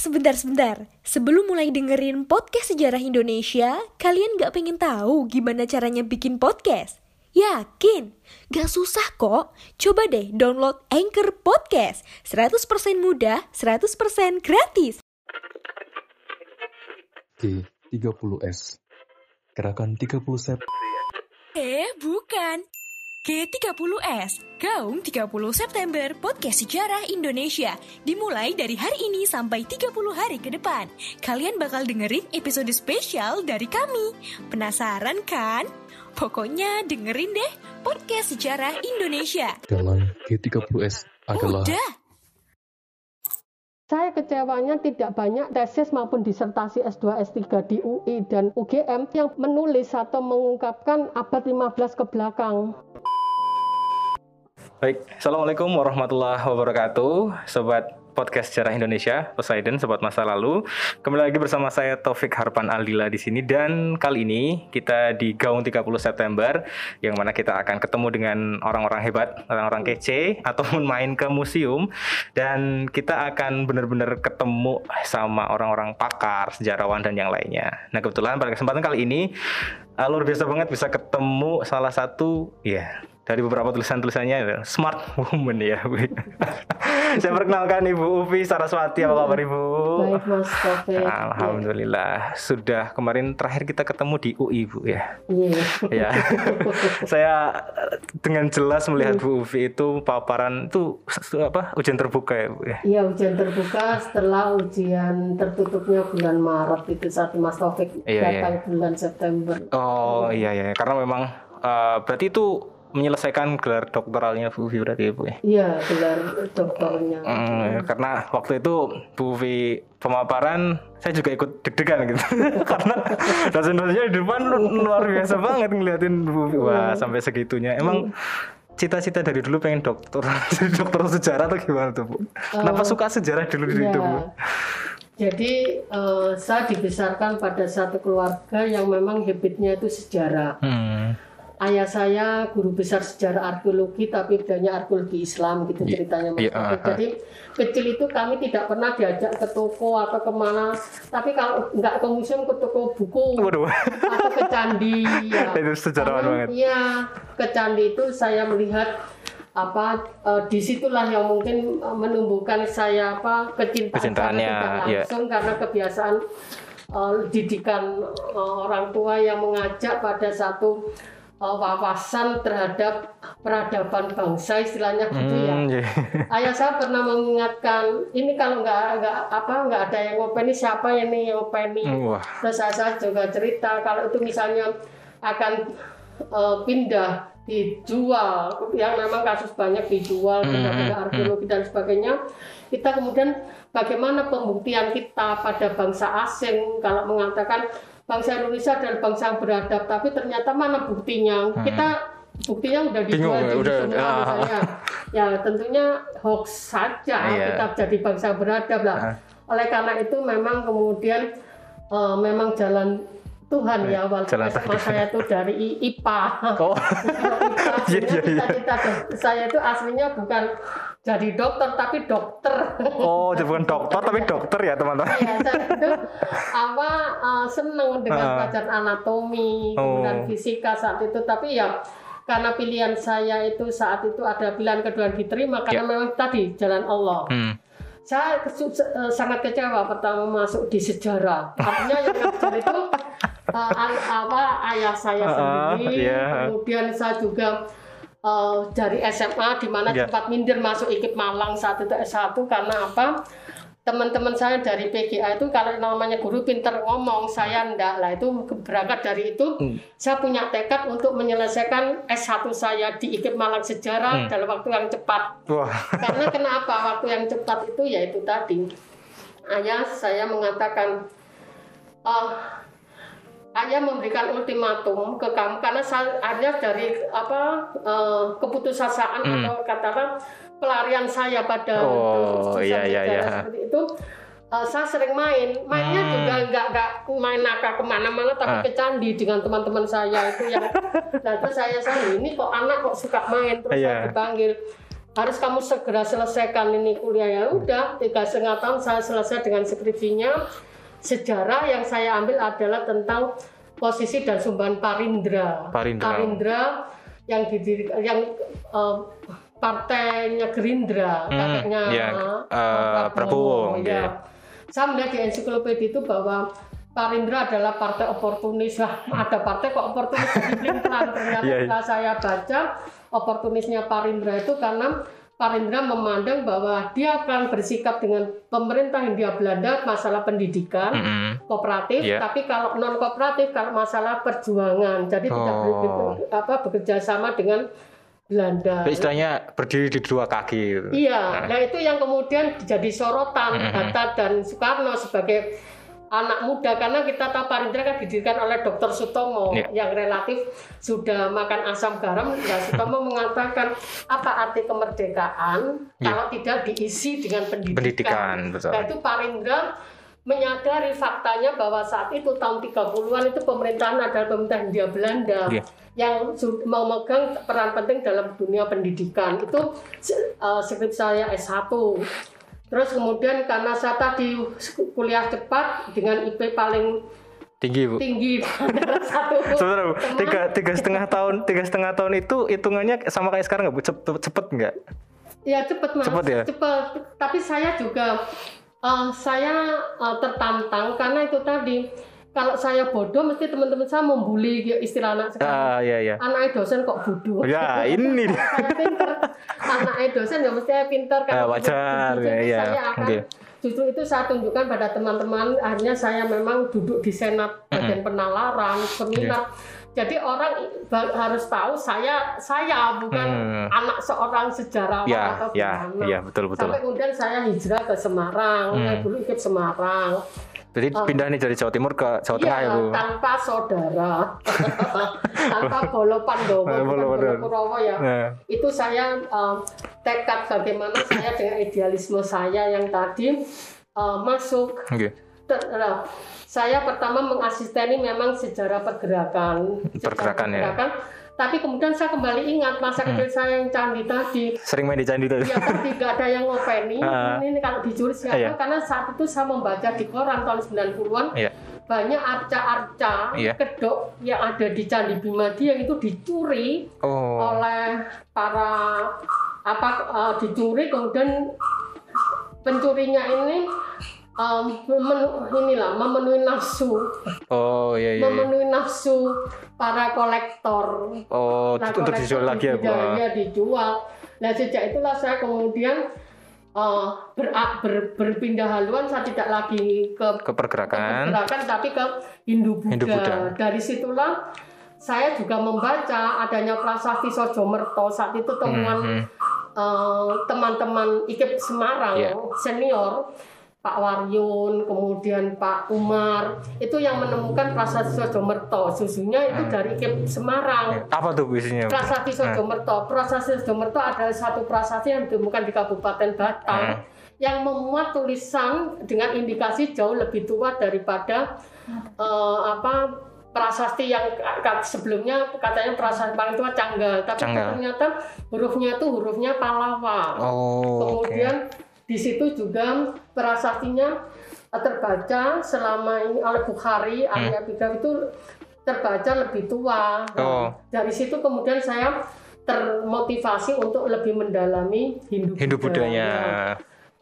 sebentar-sebentar. Sebelum mulai dengerin podcast sejarah Indonesia, kalian gak pengen tahu gimana caranya bikin podcast? Yakin? Gak susah kok. Coba deh download Anchor Podcast. 100% mudah, 100% gratis. G30S Gerakan 30 Sep Eh, bukan. G30S, Gaung 30 September Podcast Sejarah Indonesia. Dimulai dari hari ini sampai 30 hari ke depan. Kalian bakal dengerin episode spesial dari kami. Penasaran kan? Pokoknya dengerin deh Podcast Sejarah Indonesia. Dalam G30S adalah Udah, Saya kecewanya tidak banyak tesis maupun disertasi S2, S3 di UI dan UGM yang menulis atau mengungkapkan abad 15 ke belakang. Baik, Assalamualaikum warahmatullahi wabarakatuh. Sobat Podcast Sejarah Indonesia, Poseidon, Sobat Masa Lalu. Kembali lagi bersama saya Taufik Harpan Aldila di sini. Dan kali ini kita di Gaung 30 September Yang mana kita akan ketemu dengan orang-orang hebat, orang-orang kece Ataupun main ke museum. Dan kita akan benar-benar ketemu sama orang-orang pakar, sejarawan, dan yang lainnya. Nah kebetulan pada kesempatan kali ini uh, Luar biasa banget bisa ketemu salah satu, ya dari beberapa tulisan-tulisannya smart woman ya Bu. Saya perkenalkan Ibu Upi Saraswati apa kabar Ibu? Baik Mas Taufik. Alhamdulillah sudah kemarin terakhir kita ketemu di UI Bu ya. Iya. Ya. Saya dengan jelas melihat Bu Upi itu paparan itu apa ujian terbuka ya Bu ya. Iya ujian terbuka setelah ujian tertutupnya bulan Maret itu saat Mas Taufik Iya, datang bulan September. Oh iya iya karena memang eh, berarti itu menyelesaikan gelar doktoralnya Bu Upi berarti ya Bu ya. Iya gelar doktornya. Hmm, karena waktu itu Bu Vi pemaparan saya juga ikut deg-degan gitu karena dosen-dosennya di depan lu- luar biasa banget ngeliatin Bu Vi wah sampai segitunya emang cita-cita dari dulu pengen dokter jadi dokter sejarah atau gimana tuh Bu? Kenapa suka sejarah dulu di Iya. itu Bu? Jadi eh, saya dibesarkan pada satu keluarga yang memang habitnya itu sejarah. Hmm. Ayah saya guru besar sejarah arkeologi tapi bidangnya arkeologi Islam gitu ceritanya Mas iya, Taufik. ah, ah. Jadi kecil itu kami tidak pernah diajak ke toko atau ke mana. Tapi kalau nggak ke museum ke toko buku Waduh. atau ke candi. ya. Itu sejarawan banget. Iya ke candi itu saya melihat apa eh, di situlah yang mungkin menumbuhkan saya apa kecintaan Kecintaannya, iya. langsung karena kebiasaan eh, didikan eh, orang tua yang mengajak pada satu wawasan terhadap peradaban bangsa istilahnya gitu ya. Hmm, iya. Ayah saya pernah mengingatkan ini kalau nggak nggak apa nggak ada yang ngopeni siapa ini yang ngopeni. Wah. Terus saya, saya juga cerita kalau itu misalnya akan eh, pindah dijual yang memang kasus banyak dijual benda-benda arkeologi dan sebagainya kita kemudian bagaimana pembuktian kita pada bangsa asing kalau mengatakan bangsa Indonesia adalah bangsa yang beradab tapi ternyata mana buktinya kita buktinya udah dijual Bingung di udah, semua ah. misalnya ya tentunya hoax saja Iya. kita jadi bangsa beradab lah Ah. oleh karena itu memang kemudian eh, memang jalan Tuhan ya waktu Jalan SMA saya itu dari IPA. Oh. IPA. Iya, iya, iya. Cita-cita saya itu aslinya bukan jadi dokter tapi dokter. Oh, jadi bukan dokter tapi dokter ya teman-teman. Iya, saya itu apa eh, seneng dengan Ah. pelajaran anatomi, kemudian Oh. fisika saat itu, tapi ya karena pilihan saya itu saat itu ada pilihan kedua diterima karena Ya. memang tadi jalan Allah. Hmm. Saya eh, sangat kecewa pertama masuk di sejarah. Artinya yang ngajar itu al- apa ayah saya Ah, sendiri, iya. kemudian saya juga eh, dari SMA di mana Iya. sempat minder masuk IKIP Malang saat itu S1 karena apa? Teman-teman saya dari PGA itu kalau namanya guru pinter ngomong, saya enggak lah itu berangkat dari itu Hmm. saya punya tekad untuk menyelesaikan S1 saya di IKIP Malang Sejarah Hmm. dalam waktu yang cepat. Wah. Karena kenapa waktu yang cepat itu yaitu tadi ayah saya mengatakan "Oh, ayah memberikan ultimatum ke kamu karena saya dari apa eh, keputusasaan Hmm. atau katakan pelarian saya pada Oh, iya, iya, iya. seperti itu eh, saya sering main mainnya Hmm. juga nggak nggak main nakal ke mana-mana tapi Ah. ke candi dengan teman-teman saya itu yang nah terus saya saya ini kok anak kok suka main terus Iya. saya dipanggil harus kamu segera selesaikan ini kuliah ya udah tiga setengah tahun saya selesai dengan skripsinya sejarah yang saya ambil adalah tentang posisi dan sumbangan Parindra Parindra. yang didirikan yang eh, partainya Gerindra Hmm, kakeknya ya, eh, eh, Prabowo, ya. ya. saya melihat di ensiklopedia itu bahwa Parindra adalah partai oportunis lah ada partai kok oportunis di ternyata Iya, iya. setelah saya baca oportunisnya Parindra itu karena Parindra memandang bahwa dia akan bersikap dengan pemerintah Hindia Belanda masalah pendidikan Mm-mm. kooperatif, Iya. tapi kalau non kooperatif kalau masalah perjuangan, jadi tidak Oh. ber- apa bekerja sama dengan Belanda. Jadi istilahnya berdiri di dua kaki. gitu. Iya, nah itu yang kemudian jadi sorotan Mm-mm. Hatta dan Soekarno sebagai anak muda karena kita tahu Parindra kan didirikan oleh Dr. Sutomo Iya. yang relatif sudah makan asam garam. Nah, Sutomo mengatakan apa arti kemerdekaan Iya. kalau tidak diisi dengan pendidikan. Pendidikan, betul. Nah, itu Parindra menyadari faktanya bahwa saat itu tahun 30-an itu pemerintahan adalah pemerintah Hindia Belanda Iya. yang memegang peran penting dalam dunia pendidikan. Itu uh, skrip saya S1. Terus kemudian karena saya tadi kuliah cepat dengan IP paling Tinggi bu. tinggi satu Sebentar bu, teman. tiga tiga setengah tahun tiga setengah tahun itu hitungannya sama kayak sekarang nggak bu? Cepet, cepet nggak? Ya cepet mas, Cepet ya? Cepet. Tapi saya juga eh, saya eh, tertantang karena itu tadi kalau saya bodoh mesti teman-teman saya membuli ya, istilah anak sekarang. Ah iya iya. Anaknya dosen kok bodoh. Ya ini dia. pinter. Anaknya dosen ya mesti saya pinter Ah, kalau wajar, justru itu ya, saya akan justru itu saya tunjukkan pada teman-teman akhirnya saya memang duduk di senat bagian penalaran seminar jadi orang harus tahu saya saya bukan Hmm. anak seorang sejarawan Ya atau ya gimana. ya betul betul. Sampai kemudian saya hijrah ke Semarang, Hmm. saya dulu ikut Semarang. Jadi pindah nih dari Jawa Timur ke Jawa Tengah ya Iya, bu. tanpa saudara, tanpa bolo pandowo, Bolo bolo. Kurowo ya. Nah, Itu saya eh, tekad bagaimana saya dengan idealisme saya yang tadi eh, masuk. Oke. Ter- eh, saya pertama mengasisteni memang sejarah pergerakan, sejarah Pergerakan, ya. Tapi kemudian saya kembali ingat masa Hmm. kecil saya yang candi tadi. Sering main di candi tuh. Ya kan tidak ada yang ngopeni. Ah. Ini kalau dicuri siapa? Iya. Karena saat itu saya membaca di koran tahun 90-an Iya. banyak arca-arca Iya. kedok yang ada di Candi Bimadi yang itu dicuri Oh. oleh para apa eh, dicuri kemudian pencurinya ini memenu- inilah memenuhi nafsu Oh iya iya. iya. memenuhi nafsu para kolektor Oh Nah, untuk kolektor dijual lagi ya bu. ya, dijual. Nah sejak itulah saya kemudian eh, ber- ber- berpindah haluan saya tidak lagi ke, Ke pergerakan. pergerakan tapi ke Hindu Buddha. Hindu Buddha. Dari situlah saya juga membaca adanya prasasti Sojomerto saat itu temuan Hmm, hmm. eh, teman-teman IKIP Semarang Iya. senior Pak Waryun, kemudian Pak Umar, itu yang menemukan prasasti Sojomerto. Susunya itu Hmm. dari IKIP Semarang. Apa tuh isinya? Prasasti Sojomerto. Prasasti Sojomerto adalah satu prasasti yang ditemukan di Kabupaten Batang Hmm. yang memuat tulisan dengan indikasi jauh lebih tua daripada eh, apa prasasti yang sebelumnya katanya prasasti paling tua Canggal, tapi Canggal. ternyata hurufnya itu hurufnya Palawa. Oh. Kemudian di situ juga prasastinya terbaca selama ini oleh Bukhari, Ali Abidal itu terbaca lebih tua. Nah, Oh. Dari situ kemudian saya termotivasi untuk lebih mendalami Hindu, Hindu Buddha. Budanya. Ya.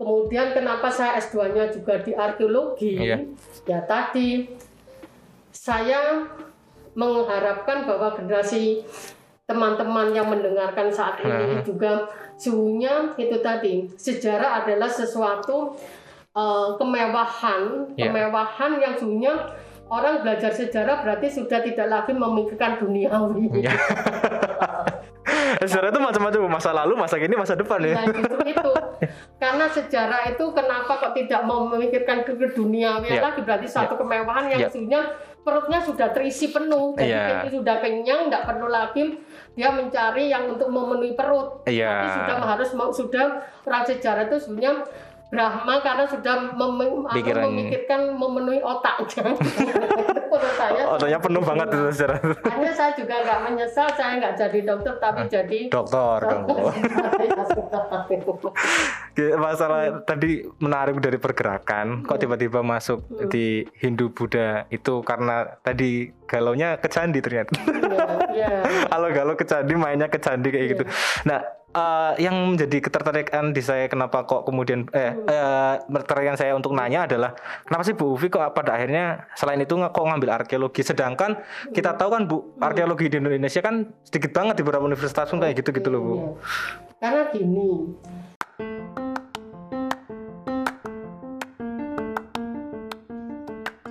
Kemudian kenapa saya S2-nya juga di arkeologi? Iya. Ya tadi saya mengharapkan bahwa generasi teman-teman yang mendengarkan saat ini Hmm. juga suhunya itu tadi sejarah adalah sesuatu eh, kemewahan Iya. kemewahan yang suhunya orang belajar sejarah berarti sudah tidak lagi memikirkan duniawi Iya. Sejarah itu macam-macam masa lalu, masa kini, masa depan ya. Nah, justru itu karena sejarah itu kenapa kok tidak mau memikirkan ke dunia Iya. lagi berarti satu kemewahan yang Iya. sebenarnya perutnya sudah terisi penuh jadi ini sudah kenyang tidak perlu lagi dia mencari yang untuk memenuhi perut Iya. tapi sudah harus mau sudah orang sejarah itu sebenarnya Brahma karena sudah mem- Pikiran. memikirkan memenuhi otaknya. Menurut saya. Otaknya penuh banget itu sejarah. Hanya saya juga nggak menyesal saya nggak jadi dokter tapi jadi Dokter. Oke, Masalah tadi menarik dari pergerakan, kok tiba-tiba masuk di Hindu Buddha itu karena tadi galaunya ke candi ternyata. ya, Kalau galau ke candi, mainnya ke candi kayak gitu. Nah, eh, yang menjadi ketertarikan di saya kenapa kok kemudian eh, ketertarikan saya untuk nanya adalah kenapa sih Bu Uvi kok pada akhirnya selain itu nggak kok ngambil arkeologi sedangkan kita tahu kan Bu arkeologi di Indonesia kan sedikit banget di beberapa universitas pun kayak gitu gitu loh Bu. Iya. Karena gini,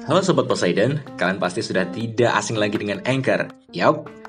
Halo Sobat Poseidon, kalian pasti sudah tidak asing lagi dengan Anchor. Yap,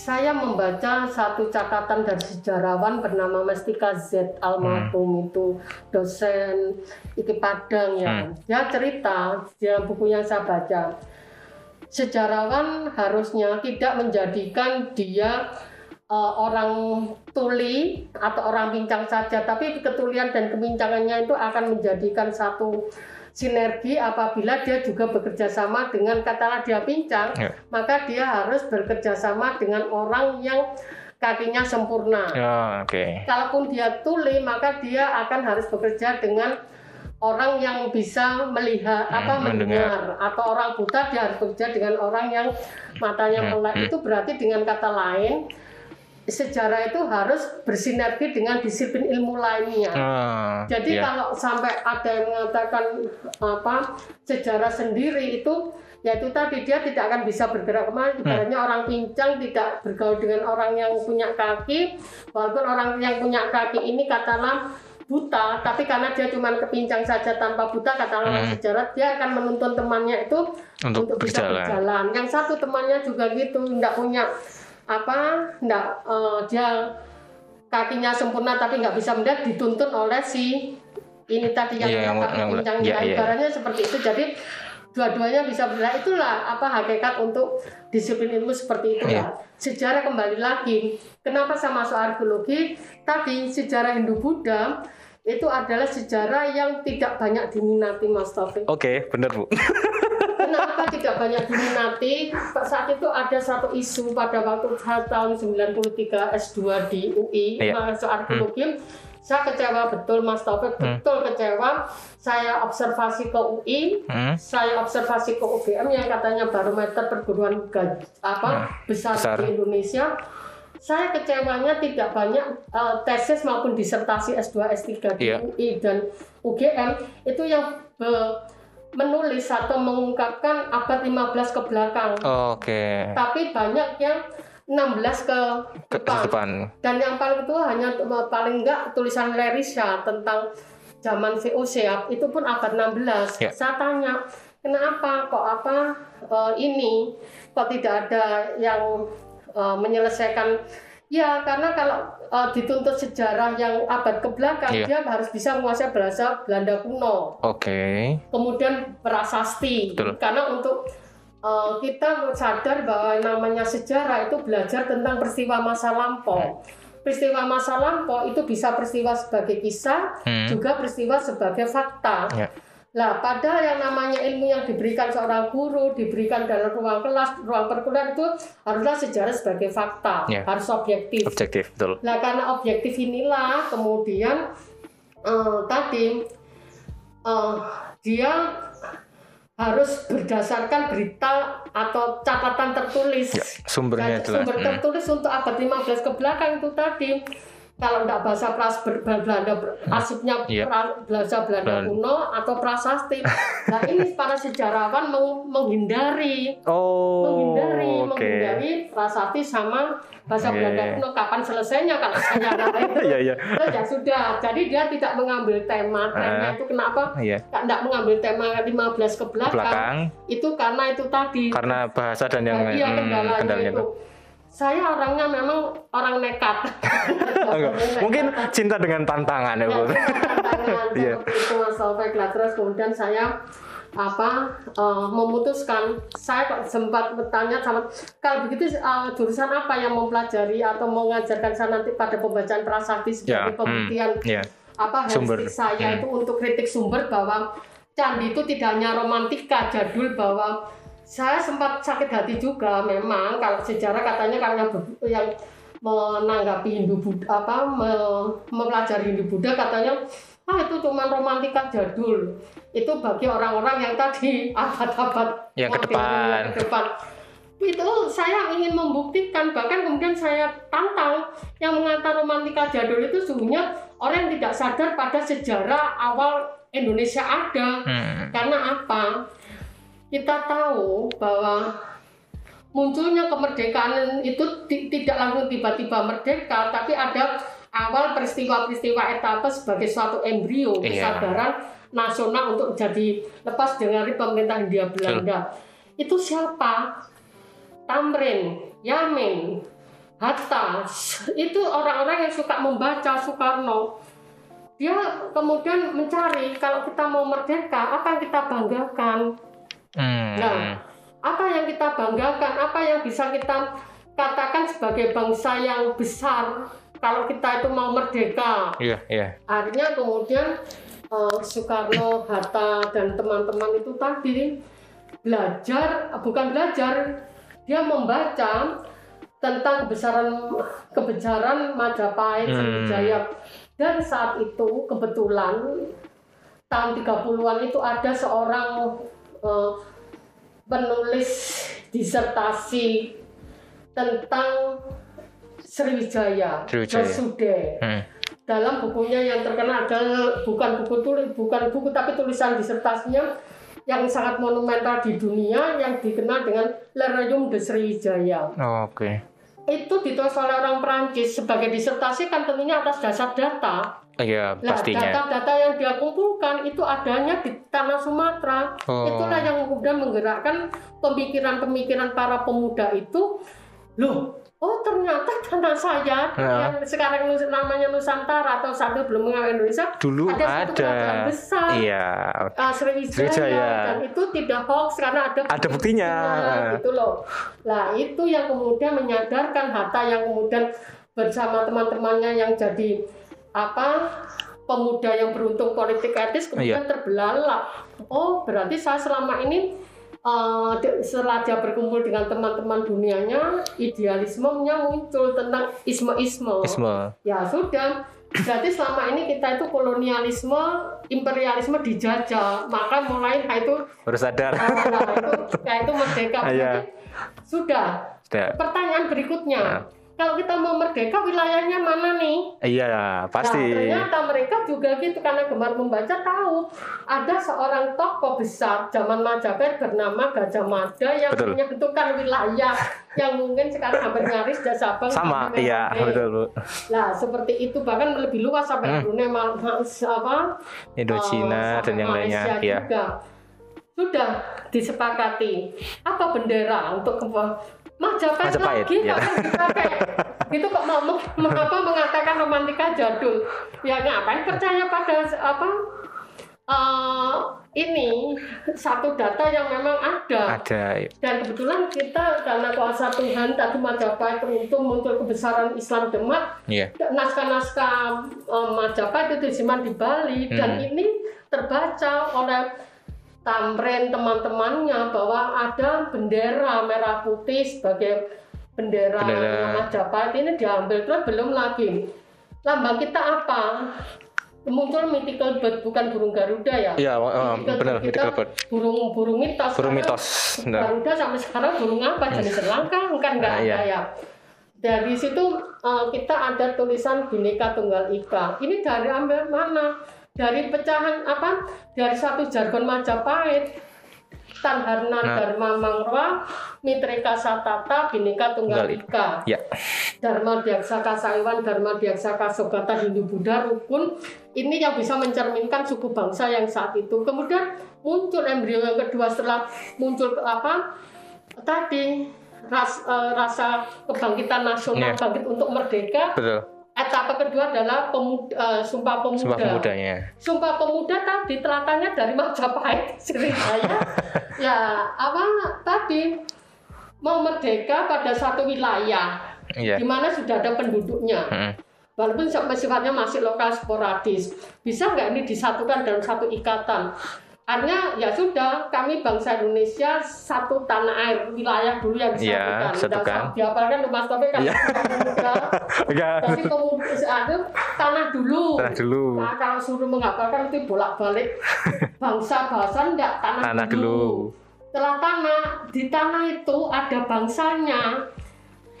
Saya membaca satu catatan dari sejarawan bernama Mestika Z almarhum itu dosen IKI Padang ya. Hmm. Dia cerita dalam buku yang saya baca. Sejarawan harusnya tidak menjadikan dia eh, orang tuli atau orang pincang saja, tapi ketulian dan kebincangannya itu akan menjadikan satu sinergi apabila dia juga bekerja sama dengan katakanlah dia pincang, Ya. maka dia harus bekerja sama dengan orang yang kakinya sempurna. Ya, oke. Kalaupun dia tuli, maka dia akan harus bekerja dengan orang yang bisa melihat Hmm, apa mendengar. mendengar atau orang buta dia harus bekerja dengan orang yang matanya Hmm, melek. hmm. Itu berarti dengan kata lain sejarah itu harus bersinergi dengan disiplin ilmu lainnya. Ah, Jadi iya. kalau sampai ada yang mengatakan apa sejarah sendiri itu ya itu tadi dia tidak akan bisa bergerak ke mana. Hmm. Ibaratnya orang pincang tidak bergaul dengan orang yang punya kaki, walaupun orang yang punya kaki ini katakanlah buta, tapi karena dia cuma kepincang saja tanpa buta, katakanlah orang Hmm. sejarah dia akan menuntun temannya itu Untuk bisa berjalan. berjalan. Yang satu temannya juga gitu, tidak punya apa, tidak eh, dia kakinya sempurna tapi nggak bisa melihat dituntun oleh si ini tadi yang Iya, yang- yang- pincang iya, ya, iya. ibaratnya seperti itu. Jadi dua-duanya bisa bergerak itulah apa hakikat untuk disiplin ilmu seperti itu ya sejarah kembali lagi. Kenapa saya masuk arkeologi? Tadi sejarah Hindu Buddha itu adalah sejarah yang tidak banyak diminati Mas Taufik. Oke, bener Bu. Kenapa tidak banyak diminati? Saat itu ada satu isu pada waktu tahun 93 S2 di UI Iya. masuk arkeologi. Saya kecewa betul Mas Taufik, Hmm. betul kecewa. Saya observasi ke UI, Hmm. saya observasi ke UGM yang katanya barometer perguruan gaj- apa besar, besar. di Indonesia. Saya kecewanya tidak banyak eh, tesis maupun disertasi S2 S3 di Iya. UI dan UGM itu yang be- menulis atau mengungkapkan abad 15 ke belakang. Oke. Tapi banyak yang 16 ke Ke depan. depan. Dan yang paling tua hanya paling enggak tulisan Lerisha tentang zaman VOC itu pun abad 16. Ya. Saya tanya, kenapa kok apa eh, ini kok tidak ada yang eh, menyelesaikan Ya, karena kalau eh, dituntut sejarah yang abad ke belakang, Iya. dia harus bisa menguasai bahasa Belanda kuno Oke. kemudian prasasti Betul. karena untuk uh, kita sadar bahwa namanya sejarah itu belajar tentang peristiwa masa lampau peristiwa masa lampau itu bisa peristiwa sebagai kisah Hmm. juga peristiwa sebagai fakta Ya. Lah, pada yang namanya ilmu yang diberikan seorang guru, diberikan dalam ruang kelas, ruang perkuliahan itu haruslah sejarah sebagai fakta, Ya. harus objektif. Objektif, betul. Nah karena objektif inilah kemudian eh, tadi eh, dia harus berdasarkan berita atau catatan tertulis. Ya, sumbernya jelas. sumber Hmm. tertulis untuk abad 15 ke belakang itu tadi. Kalau enggak bahasa pras ber- Belanda arsipnya Iya. pra- bahasa Belanda Belan- kuno atau prasasti. Nah ini para sejarawan meng- menghindari Oh, menghindari oke. menghindari prasasti sama bahasa Oke. Belanda kuno kapan selesainya kalau saya itu Iya, iya. Terus ya sudah jadi dia tidak mengambil tema tema Ah. itu kenapa Iya. tidak mengambil tema 15 ke belakang, Belakang itu karena itu tadi karena bahasa dan yang Nah, iya hmm, kendalanya, kendalanya itu. Saya orangnya memang orang nekat. Mungkin cinta dengan tantangan ya, Bu. Ya, tantangan Iya. seperti itu Mas Taufik lah. Terus kemudian saya apa eh, memutuskan saya kok sempat bertanya sama kalau begitu eh, jurusan apa yang mempelajari atau mau mengajarkan saya nanti pada pembacaan prasasti Ya, sebagai hmm, pembuktian Iya. apa Sumber. saya Hmm. itu untuk kritik sumber bahwa candi itu tidak hanya romantika jadul bahwa saya sempat sakit hati juga memang. Kalau sejarah katanya kalau yang, menanggapi Hindu Buddha apa me- mempelajari Hindu Buddha katanya ah itu cuma romantika jadul. Itu bagi orang-orang yang tadi abad-abad Yang ke depan. yang ke depan. Itu saya ingin membuktikan bahkan kemudian saya tantang yang mengatakan romantika jadul itu sesungguhnya orang yang tidak sadar pada sejarah awal Indonesia ada. Hmm. karena apa kita tahu bahwa munculnya kemerdekaan itu ti- tidak langsung tiba-tiba merdeka tapi ada awal peristiwa-peristiwa etapa sebagai suatu embrio Iya. kesadaran nasional untuk jadi lepas dari pemerintah Hindia Belanda itu siapa Tamrin, Yamin, Hatta, itu orang-orang yang suka membaca Soekarno. Dia kemudian mencari kalau kita mau merdeka, apa yang kita banggakan? Hmm. Nah, apa yang kita banggakan? Apa yang bisa kita katakan sebagai bangsa yang besar kalau kita itu mau merdeka? Iya, iya. Akhirnya kemudian eh, Soekarno, Hatta dan teman-teman itu tadi belajar, bukan belajar, dia membaca tentang kebesaran kebesaran Majapahit Hmm. Sriwijaya dan saat itu kebetulan tahun 30-an itu ada seorang eh, penulis disertasi tentang Sriwijaya, Sriwijaya. Josude Hmm. dalam bukunya yang terkenal adalah bukan buku tulis bukan buku tapi tulisan disertasinya yang sangat monumental di dunia yang dikenal dengan Le Royaume de Sriwijaya. Oh, Oke. Itu ditulis oleh orang Prancis sebagai disertasi kan tentunya atas dasar data. Iya, Nah, pastinya. data-data yang dia kumpulkan itu adanya di tanah Sumatera. Oh. Itulah yang kemudian menggerakkan pemikiran-pemikiran para pemuda itu. Loh, oh ternyata tanah saya Nah. yang sekarang namanya Nusantara atau satu belum mengenal Indonesia Dulu ada ada. besar. Iya. Ah, Sriwijaya, Sriwijaya. dan itu tidak hoax karena ada Ada buktinya. gitu loh. Nah itu yang kemudian menyadarkan Hatta yang kemudian bersama teman-temannya yang jadi apa pemuda yang beruntung politik etis kemudian Iya. terbelalak. Oh berarti saya selama ini eh, de- setelah dia berkumpul dengan teman-teman dunianya idealismenya muncul tentang isme-isme Isme. ya sudah berarti selama ini kita itu kolonialisme imperialisme dijajah maka mulai nah itu Baru sadar. ah, nah, itu nah, itu merdeka iya. Berarti sudah Sudah. pertanyaan berikutnya Nah. Kalau kita mau merdeka wilayahnya mana nih Iya, pasti. Nah, ternyata mereka juga gitu karena gemar membaca tahu ada seorang tokoh besar zaman Majapahit bernama Gajah Mada yang Betul. menentukan wilayah yang mungkin sekarang hampir nyaris sudah Sabang Sama, iya, betul, Bu. Nah, seperti itu bahkan lebih luas sampai Hmm. Brunei Mal- Ma- apa? Indochina eh, dan yang lainnya, Malaysia ya. juga. Sudah disepakati. Apa bendera untuk ke Majapahit, Majapahit, lagi ya. dipakai. Itu kok mau meng- mengapa mengatakan romantika jadul? Ya ngapain percaya pada apa? eh, ini satu data yang memang ada Ada. dan kebetulan kita karena kuasa Tuhan tadi Majapahit beruntung muncul kebesaran Islam Demak Iya. naskah-naskah eh, Majapahit itu disimpan di Bali dan Hmm. ini terbaca oleh Tamren teman-temannya bahwa ada bendera merah putih sebagai bendera, Bendera. Majapahit ini diambil terus belum lagi lambang kita apa muncul mythical bird bukan burung Garuda ya Iya, oh, Mythical benar, bird mythical bird. burung burung mitos Burung mitos, benar. Garuda sampai sekarang burung apa jenis serangka kan nggak Ah, ada ya dari situ eh, kita ada tulisan Bhinneka Tunggal Ika. Ini dari ambil mana? Dari pecahan apa? Dari satu jargon Majapahit. Tanharna Nah. Dharma Mangrwa Mitreka Satata Bhinneka Tunggal Ika. Ya. Dharma Diaksaka Saiwan, Dharma Diaksaka Sogata Hindu Buddha Rukun ini yang bisa mencerminkan suku bangsa yang saat itu. Kemudian muncul embrio yang kedua setelah muncul ke apa tadi ras- eh, rasa kebangkitan nasional Iya. bangkit untuk merdeka. Betul. Etapa kedua adalah pemuda, eh, Sumpah Pemuda. Sumpah pemudanya. Sumpah Pemuda tadi telatannya dari Majapahit ceritanya. ya apa tadi mau merdeka pada satu wilayah Iya. di mana sudah ada penduduknya. Mm. Walaupun sifatnya masih lokal sporadis, bisa nggak ini disatukan dalam satu ikatan? Artinya ya sudah, kami bangsa Indonesia satu tanah air wilayah dulu yang Iya, disatukan. satukan. Udah Dihafalkan tuh Mas Taufik kan? Enggak. Tapi kemudian ada tanah dulu. Tanah dulu. Nah, kalau suruh menghafalkan itu bolak-balik bangsa bahasa enggak tanah, Tanah dulu. dulu. Setelah tanah, di tanah itu ada bangsanya.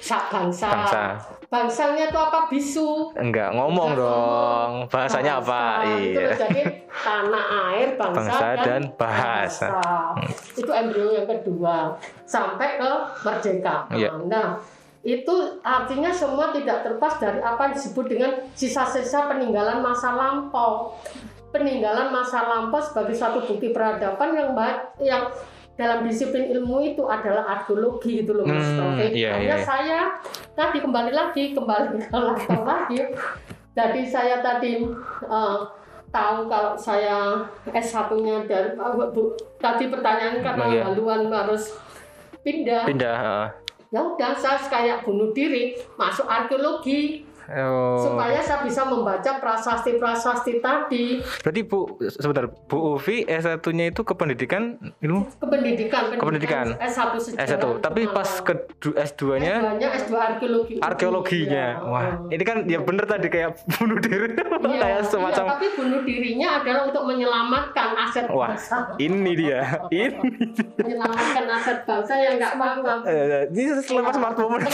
Sak bangsa. Bangsa. Bangsanya itu apa bisu? Enggak ngomong Enggak dong. Bahasanya apa? Bahasa. Itu Iya. jadi tanah air, bangsa, Bangsa dan bahasa. Itu embrio yang kedua. Sampai ke merdeka. Iya. Nah, itu artinya semua tidak terlepas dari apa yang disebut dengan sisa-sisa peninggalan masa lampau. Peninggalan masa lampau sebagai satu bukti peradaban yang baik yang dalam disiplin ilmu itu adalah arkeologi gitu loh Mas Hmm, iya, iya, iya. saya tadi kembali lagi kembali ke laptop lagi. Jadi saya tadi eh, tahu kalau saya S1-nya dari eh, Bu, tadi pertanyaan karena Iya. haluan harus pindah. Pindah. Ya udah saya kayak bunuh diri masuk arkeologi Oh. supaya saya bisa membaca prasasti-prasasti tadi Berarti Bu, sebentar, Bu Uvi S1-nya itu kependidikan ilmu kependidikan Kependidikan. S1 sejarah S1. Tapi pas ke S2-nya S2-nya S2 arkeologi arkeologinya. Iya. Wah, ini kan ya bener tadi kayak bunuh diri. Iya, kayak iya, semacam tapi bunuh dirinya adalah untuk menyelamatkan aset Wah, bangsa. ini dia. Ini. menyelamatkan aset bangsa yang nggak paham. Eh, Ini selepas smart moment.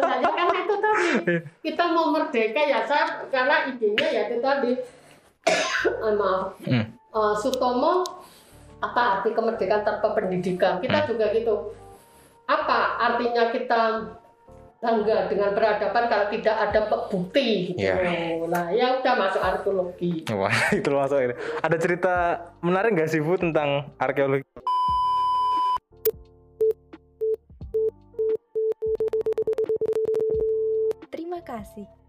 Nah, ya kan itu tadi kita mau merdeka ya saya karena idenya ya itu tadi Eh, maaf Hmm. Eh, Sutomo apa arti kemerdekaan tanpa pendidikan kita Hmm. juga gitu apa artinya kita bangga dengan peradaban kalau tidak ada bukti gitu Iya. nah ya udah masuk arkeologi Wah, itu langsung ini. Ada cerita menarik nggak sih Bu tentang arkeologi? Kasih.